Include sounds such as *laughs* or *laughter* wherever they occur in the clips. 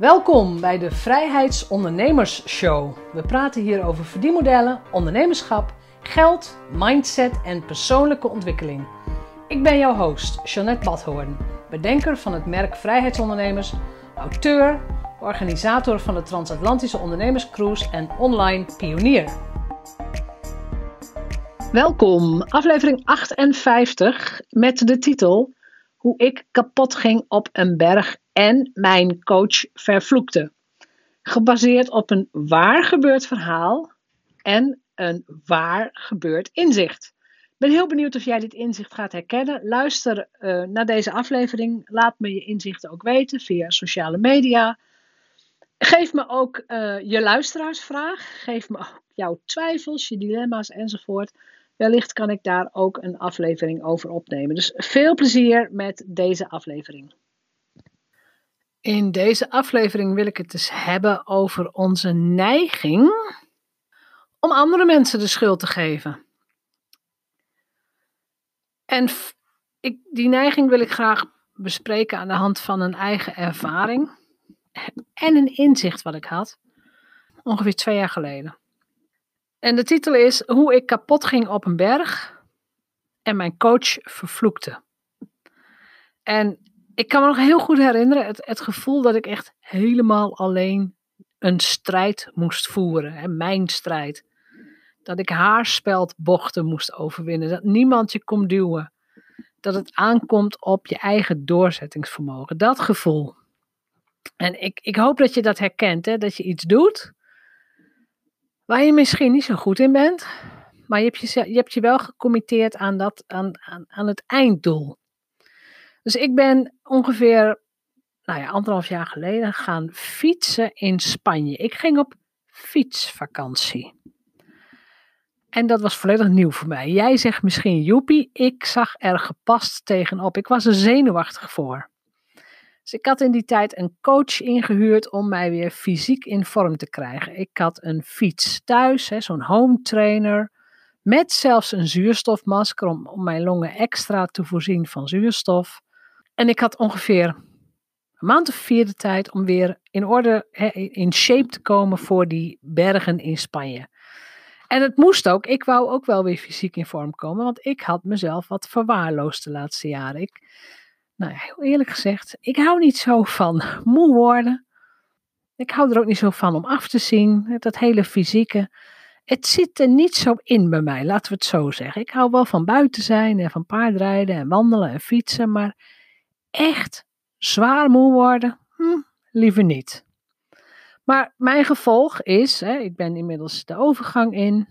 Welkom bij de Vrijheidsondernemers Show. We praten hier over verdienmodellen, ondernemerschap, geld, mindset en persoonlijke ontwikkeling. Ik ben jouw host, Jeanette Badhoorn, bedenker van het merk Vrijheidsondernemers, auteur, organisator van de Transatlantische Ondernemerscruise en online pionier. Welkom, aflevering 58 met de titel Hoe ik kapot ging op een berg en mijn coach vervloekte. Gebaseerd op een waar gebeurd verhaal en een waar gebeurd inzicht. Ik ben heel benieuwd of jij dit inzicht gaat herkennen. Luister uh, naar deze aflevering. Laat me je inzichten ook weten via sociale media. Geef me ook uh, je luisteraarsvraag. Geef me ook jouw twijfels, je dilemma's enzovoort. Wellicht kan ik daar ook een aflevering over opnemen. Dus veel plezier met deze aflevering. In deze aflevering wil ik het dus hebben over onze neiging om andere mensen de schuld te geven. En ik, die neiging wil ik graag bespreken aan de hand van een eigen ervaring en een inzicht wat ik had ongeveer twee jaar geleden. En de titel is Hoe ik kapot ging op een berg en mijn coach vervloekte. En ik kan me nog heel goed herinneren het, het gevoel dat ik echt helemaal alleen een strijd moest voeren. En mijn strijd. Dat ik haarspeldbochten moest overwinnen. Dat niemand je kon duwen. Dat het aankomt op je eigen doorzettingsvermogen. Dat gevoel. En ik, ik hoop dat je dat herkent. Hè? Dat je iets doet waar je misschien niet zo goed in bent. Maar je hebt je, je, hebt je wel gecommitteerd aan, dat, aan, aan, aan het einddoel. Dus ik ben ongeveer, nou ja, anderhalf jaar geleden gaan fietsen in Spanje. Ik ging op fietsvakantie. En dat was volledig nieuw voor mij. Jij zegt misschien joepie, ik zag er gepast tegenop. Ik was er zenuwachtig voor. Dus ik had in die tijd een coach ingehuurd om mij weer fysiek in vorm te krijgen. Ik had een fiets thuis, zo'n home trainer, met zelfs een zuurstofmasker om, om mijn longen extra te voorzien van zuurstof. En ik had ongeveer een maand of vier de tijd om weer in orde, in shape te komen voor die bergen in Spanje. En het moest ook, ik wou ook wel weer fysiek in vorm komen, want ik had mezelf wat verwaarloosd de laatste jaren. Ik, nou, heel eerlijk gezegd, ik hou niet zo van *laughs* moe worden. Ik hou er ook niet zo van om af te zien, dat hele fysieke. Het zit er niet zo in bij mij, laten we het zo zeggen. Ik hou wel van buiten zijn en van paardrijden en wandelen en fietsen, maar echt zwaar moe worden, hm, liever niet. Maar mijn gevolg is, hè, ik ben inmiddels de overgang in,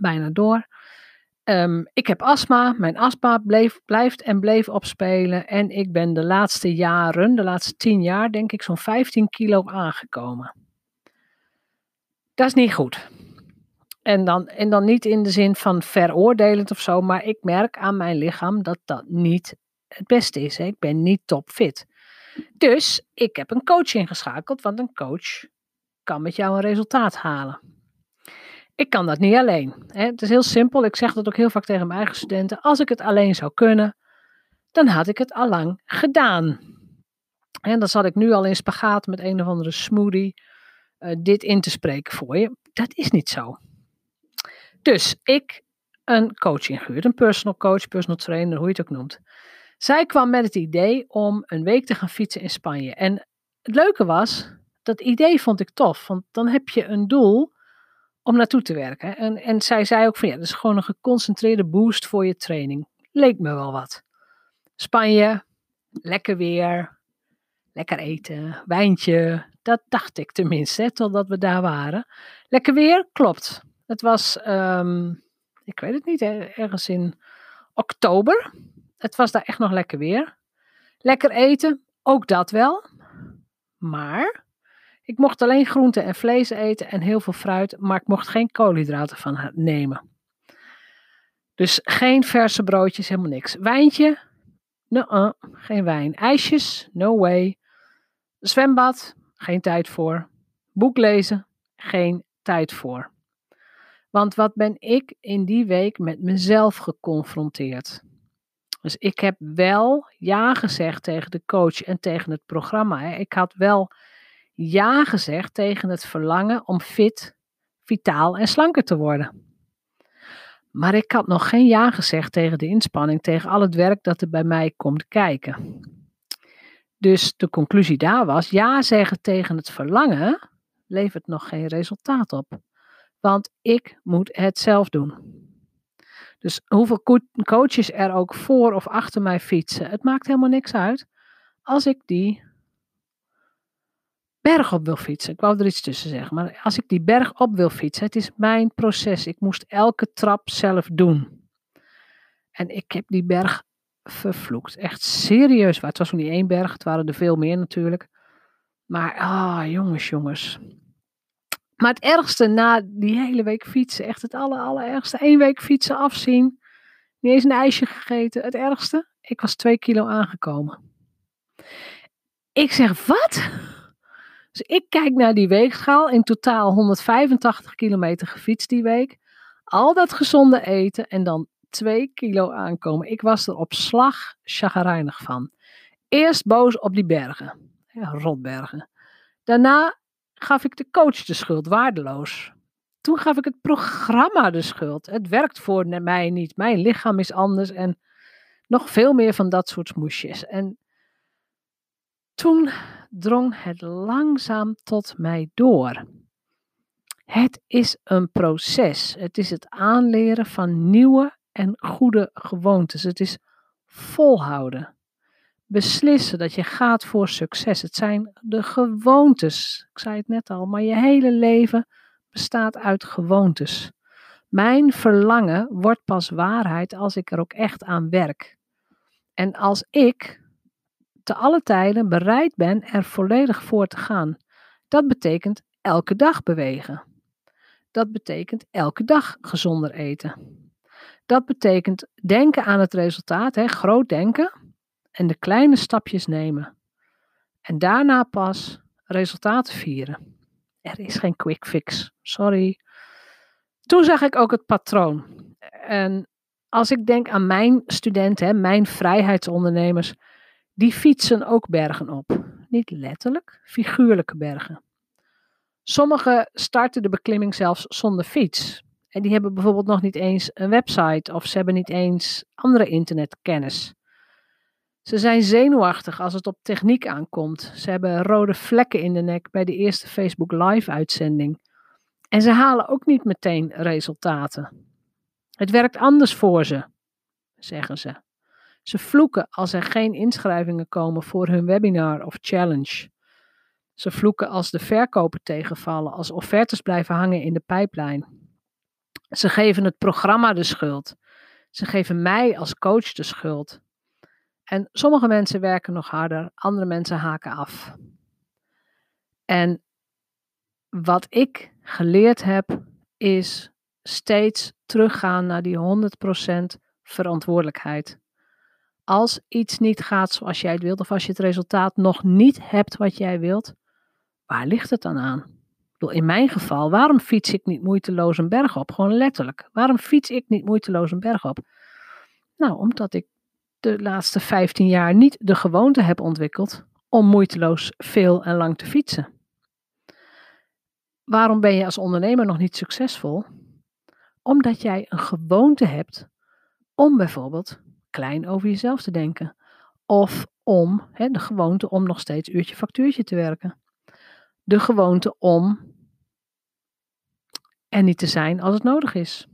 bijna door. Um, ik heb astma, mijn astma bleef, blijft en bleef opspelen. En ik ben de laatste jaren, de laatste tien jaar, denk ik zo'n 15 kilo aangekomen. Dat is niet goed. En dan, en dan niet in de zin van veroordelend of zo, maar ik merk aan mijn lichaam dat dat niet het beste is. Hè. Ik ben niet topfit. Dus ik heb een coach ingeschakeld, want een coach kan met jou een resultaat halen. Ik kan dat niet alleen. Hè. Het is heel simpel. Ik zeg dat ook heel vaak tegen mijn eigen studenten. Als ik het alleen zou kunnen, dan had ik het al lang gedaan. En dan zat ik nu al in spagaat met een of andere smoothie uh, dit in te spreken voor je. Dat is niet zo. Dus ik een coach ingehuurd, een personal coach, personal trainer, hoe je het ook noemt. Zij kwam met het idee om een week te gaan fietsen in Spanje. En het leuke was, dat idee vond ik tof, want dan heb je een doel om naartoe te werken. En, en zij zei ook van ja, dat is gewoon een geconcentreerde boost voor je training. Leek me wel wat. Spanje, lekker weer, lekker eten, wijntje. Dat dacht ik tenminste, totdat we daar waren. Lekker weer, klopt. Het was, um, ik weet het niet, ergens in oktober. Het was daar echt nog lekker weer. Lekker eten, ook dat wel. Maar ik mocht alleen groente en vlees eten en heel veel fruit, maar ik mocht geen koolhydraten van nemen. Dus geen verse broodjes, helemaal niks. Wijntje? No, geen wijn. IJsjes? No way. Zwembad? Geen tijd voor. Boek lezen? Geen tijd voor. Want wat ben ik in die week met mezelf geconfronteerd? Dus ik heb wel ja gezegd tegen de coach en tegen het programma. Ik had wel ja gezegd tegen het verlangen om fit, vitaal en slanker te worden. Maar ik had nog geen ja gezegd tegen de inspanning, tegen al het werk dat er bij mij komt kijken. Dus de conclusie daar was: ja zeggen tegen het verlangen levert nog geen resultaat op. Want ik moet het zelf doen. Dus hoeveel coaches er ook voor of achter mij fietsen, het maakt helemaal niks uit. Als ik die berg op wil fietsen. Ik wou er iets tussen zeggen. Maar als ik die berg op wil fietsen, het is mijn proces. Ik moest elke trap zelf doen. En ik heb die berg vervloekt. Echt serieus. Het was nog niet één berg, het waren er veel meer natuurlijk. Maar, ah, jongens, jongens. Maar het ergste na die hele week fietsen, echt het aller, allerergste. Één week fietsen, afzien. Niet eens een ijsje gegeten. Het ergste, ik was twee kilo aangekomen. Ik zeg, wat? Dus ik kijk naar die weegschaal. In totaal 185 kilometer gefietst die week. Al dat gezonde eten en dan 2 kilo aankomen. Ik was er op slag chagrijnig van. Eerst boos op die bergen. Ja, rotbergen. Daarna gaf ik de coach de schuld, waardeloos. Toen gaf ik het programma de schuld. Het werkt voor mij niet. Mijn lichaam is anders en nog veel meer van dat soort smoesjes. En toen drong het langzaam tot mij door. Het is een proces. Het is het aanleren van nieuwe en goede gewoontes. Het is volhouden. Beslissen dat je gaat voor succes. Het zijn de gewoontes. Ik zei het net al, maar je hele leven bestaat uit gewoontes. Mijn verlangen wordt pas waarheid als ik er ook echt aan werk. En als ik te alle tijden bereid ben er volledig voor te gaan. Dat betekent elke dag bewegen. Dat betekent elke dag gezonder eten. Dat betekent denken aan het resultaat, hè, groot denken en de kleine stapjes nemen. En daarna pas resultaten vieren. Er is geen quick fix, sorry. Toen zag ik ook het patroon. En als ik denk aan mijn studenten, mijn vrijheidsondernemers, die fietsen ook bergen op. Niet letterlijk, figuurlijke bergen. Sommigen starten de beklimming zelfs zonder fiets. En die hebben bijvoorbeeld nog niet eens een website of ze hebben niet eens andere internetkennis. Ze zijn zenuwachtig als het op techniek aankomt. Ze hebben rode vlekken in de nek bij de eerste Facebook Live-uitzending. En ze halen ook niet meteen resultaten. Het werkt anders voor ze, zeggen ze. Ze vloeken als er geen inschrijvingen komen voor hun webinar of challenge. Ze vloeken als de verkopen tegenvallen, als offertes blijven hangen in de pijplijn. Ze geven het programma de schuld. Ze geven mij als coach de schuld. En sommige mensen werken nog harder, andere mensen haken af. En wat ik geleerd heb, is steeds teruggaan naar die 100% verantwoordelijkheid als iets niet gaat zoals jij het wilt, of als je het resultaat nog niet hebt wat jij wilt, waar ligt het dan aan? in mijn geval, waarom fiets ik niet moeiteloos een berg op? Gewoon letterlijk. Waarom fiets ik niet moeiteloos een berg op? Nou, omdat ik de laatste 15 jaar niet de gewoonte heb ontwikkeld om moeiteloos veel en lang te fietsen. Waarom ben je als ondernemer nog niet succesvol? Omdat jij een gewoonte hebt om bijvoorbeeld klein over jezelf te denken. Of om de gewoonte om nog steeds uurtje factuurtje te werken. De gewoonte om er niet te zijn als het nodig is.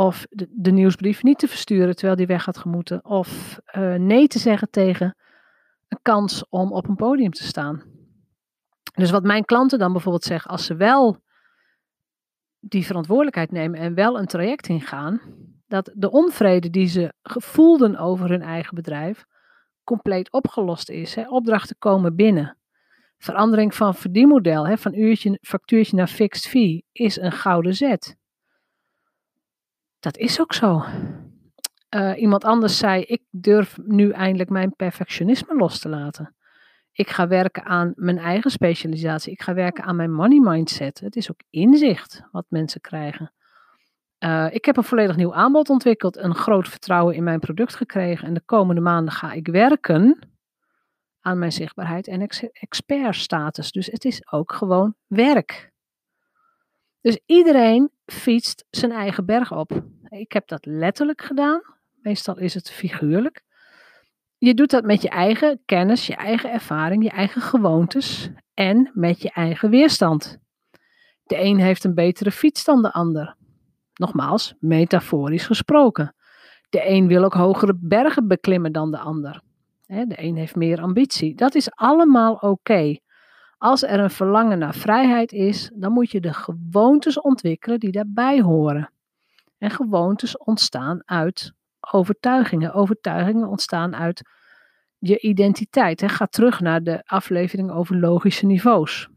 Of de, de nieuwsbrief niet te versturen terwijl die weg had gemoeten. Of uh, nee te zeggen tegen een kans om op een podium te staan. Dus wat mijn klanten dan bijvoorbeeld zeggen, als ze wel die verantwoordelijkheid nemen en wel een traject ingaan, dat de onvrede die ze gevoelden over hun eigen bedrijf compleet opgelost is. Opdrachten komen binnen. Verandering van verdienmodel, hè, van uurtje, factuurtje naar fixed fee, is een gouden zet. Dat is ook zo. Uh, iemand anders zei: Ik durf nu eindelijk mijn perfectionisme los te laten. Ik ga werken aan mijn eigen specialisatie. Ik ga werken aan mijn money mindset. Het is ook inzicht wat mensen krijgen. Uh, ik heb een volledig nieuw aanbod ontwikkeld, een groot vertrouwen in mijn product gekregen en de komende maanden ga ik werken aan mijn zichtbaarheid en ex expertstatus. Dus het is ook gewoon werk. Dus iedereen fietst zijn eigen berg op. Ik heb dat letterlijk gedaan. Meestal is het figuurlijk. Je doet dat met je eigen kennis, je eigen ervaring, je eigen gewoontes en met je eigen weerstand. De een heeft een betere fiets dan de ander. Nogmaals, metaforisch gesproken. De een wil ook hogere bergen beklimmen dan de ander. De een heeft meer ambitie. Dat is allemaal oké. Als er een verlangen naar vrijheid is, dan moet je de gewoontes ontwikkelen die daarbij horen. En gewoontes ontstaan uit overtuigingen. Overtuigingen ontstaan uit je identiteit. Ga terug naar de aflevering over logische niveaus.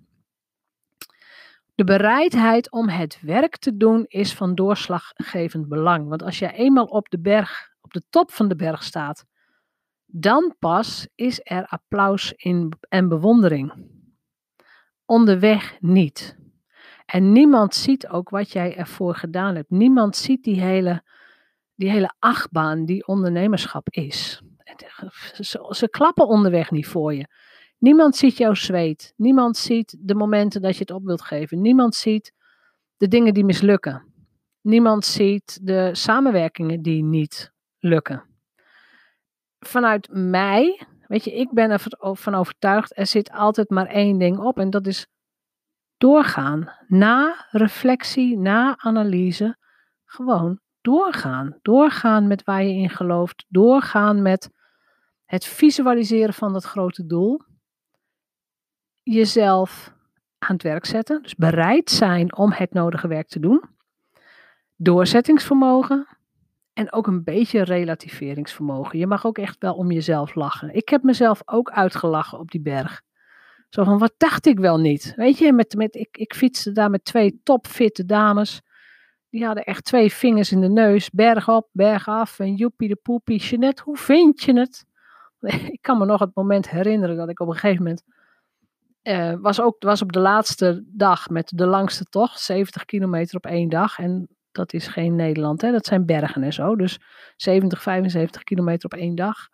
De bereidheid om het werk te doen is van doorslaggevend belang. Want als jij eenmaal op de berg, op de top van de berg staat, dan pas is er applaus in, en bewondering. Onderweg niet. En niemand ziet ook wat jij ervoor gedaan hebt. Niemand ziet die hele, die hele achtbaan die ondernemerschap is. Ze, ze klappen onderweg niet voor je. Niemand ziet jouw zweet. Niemand ziet de momenten dat je het op wilt geven. Niemand ziet de dingen die mislukken. Niemand ziet de samenwerkingen die niet lukken. Vanuit mij, weet je, ik ben ervan overtuigd, er zit altijd maar één ding op en dat is doorgaan. Na reflectie, na analyse, gewoon doorgaan. Doorgaan met waar je in gelooft. Doorgaan met het visualiseren van dat grote doel jezelf aan het werk zetten. Dus bereid zijn om het nodige werk te doen. Doorzettingsvermogen. En ook een beetje relativeringsvermogen. Je mag ook echt wel om jezelf lachen. Ik heb mezelf ook uitgelachen op die berg. Zo van, wat dacht ik wel niet? Weet je, met, met, ik, ik fietste daar met twee topfitte dames. Die hadden echt twee vingers in de neus. Berg op, berg af. En joepie de poepie. Jeanette, hoe vind je het? *laughs* Ik kan me nog het moment herinneren dat ik op een gegeven moment uh, was ook was op de laatste dag met de langste tocht, 70 kilometer op één dag. En dat is geen Nederland, hè? dat zijn bergen en zo. Dus 70, 75 kilometer op één dag.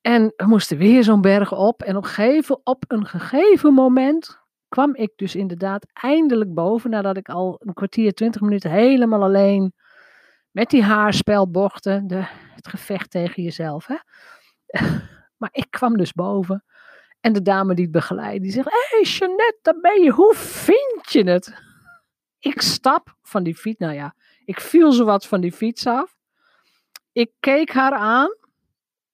En we moesten weer zo'n berg op. En op, gegeven, op een gegeven moment kwam ik dus inderdaad eindelijk boven. Nadat ik al een kwartier, twintig minuten helemaal alleen met die haarspelbochten. De, het gevecht tegen jezelf. Hè? *laughs* maar ik kwam dus boven. En de dame die het begeleidt, die zegt: Hé hey Jeannette, daar ben je. Hoe vind je het? Ik stap van die fiets. Nou ja, ik viel zowat van die fiets af. Ik keek haar aan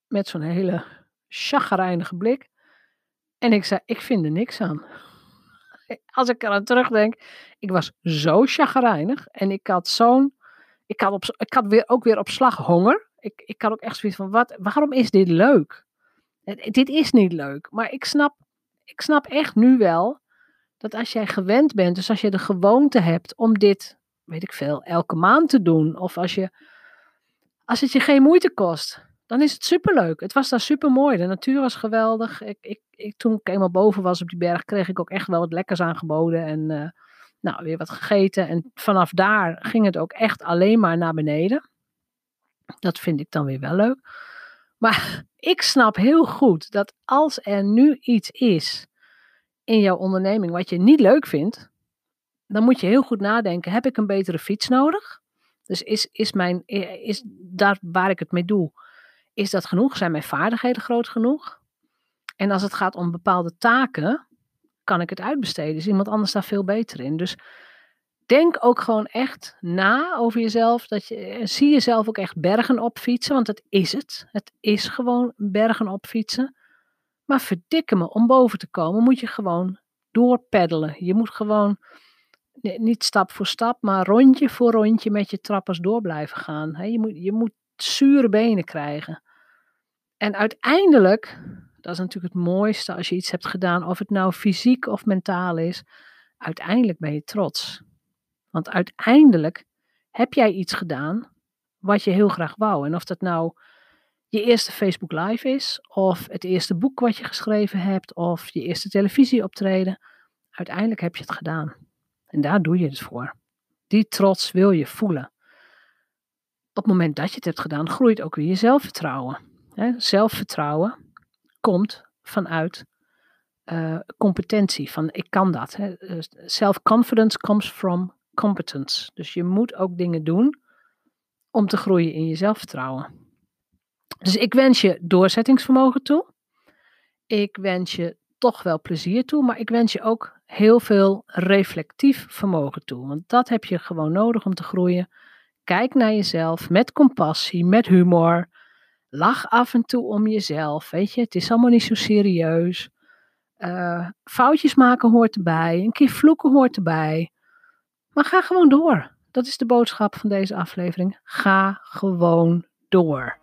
met zo'n hele chagrijnige blik. En ik zei: Ik vind er niks aan. *laughs* Als ik eraan terugdenk, ik was zo chagrijnig. En ik had zo'n. Ik had, op, ik had weer, ook weer op slag honger. Ik, ik had ook echt zoiets van: wat, waarom is dit leuk? Dit is niet leuk, maar ik snap, ik snap echt nu wel dat als jij gewend bent, dus als je de gewoonte hebt om dit, weet ik veel, elke maand te doen, of als, je, als het je geen moeite kost, dan is het superleuk. Het was daar supermooi. De natuur was geweldig. Ik, ik, ik, toen ik eenmaal boven was op die berg, kreeg ik ook echt wel wat lekkers aangeboden en uh, nou, weer wat gegeten. En vanaf daar ging het ook echt alleen maar naar beneden. Dat vind ik dan weer wel leuk. Maar *laughs* ik snap heel goed dat als er nu iets is in jouw onderneming wat je niet leuk vindt, dan moet je heel goed nadenken: heb ik een betere fiets nodig? Dus is, is, mijn, is daar waar ik het mee doe, is dat genoeg? Zijn mijn vaardigheden groot genoeg? En als het gaat om bepaalde taken, kan ik het uitbesteden. Is iemand anders daar veel beter in? Dus denk ook gewoon echt na over jezelf. Dat je, zie jezelf ook echt bergen op fietsen, want dat is het. Het is gewoon bergen op fietsen. Maar verdikke me, om boven te komen moet je gewoon doorpeddelen. Je moet gewoon niet stap voor stap, maar rondje voor rondje met je trappers door blijven gaan. Je moet, je moet zure benen krijgen. En uiteindelijk, dat is natuurlijk het mooiste als je iets hebt gedaan, of het nou fysiek of mentaal is, uiteindelijk ben je trots. Want uiteindelijk heb jij iets gedaan wat je heel graag wou. En of dat nou je eerste Facebook Live is, of het eerste boek wat je geschreven hebt, of je eerste televisieoptreden. Uiteindelijk heb je het gedaan. En daar doe je het voor. Die trots wil je voelen. Op het moment dat je het hebt gedaan, groeit ook weer je zelfvertrouwen. zelfvertrouwen komt vanuit uh, competentie. Van ik kan dat. Eh, self-confidence comes from competence. Dus je moet ook dingen doen om te groeien in je zelfvertrouwen. Dus ik wens je doorzettingsvermogen toe. Ik wens je toch wel plezier toe, maar ik wens je ook heel veel reflectief vermogen toe. Want dat heb je gewoon nodig om te groeien. Kijk naar jezelf met compassie, met humor. Lach af en toe om jezelf. Weet je, het is allemaal niet zo serieus. Uh, foutjes maken hoort erbij. Een keer vloeken hoort erbij. Maar ga gewoon door. Dat is de boodschap van deze aflevering. Ga gewoon door.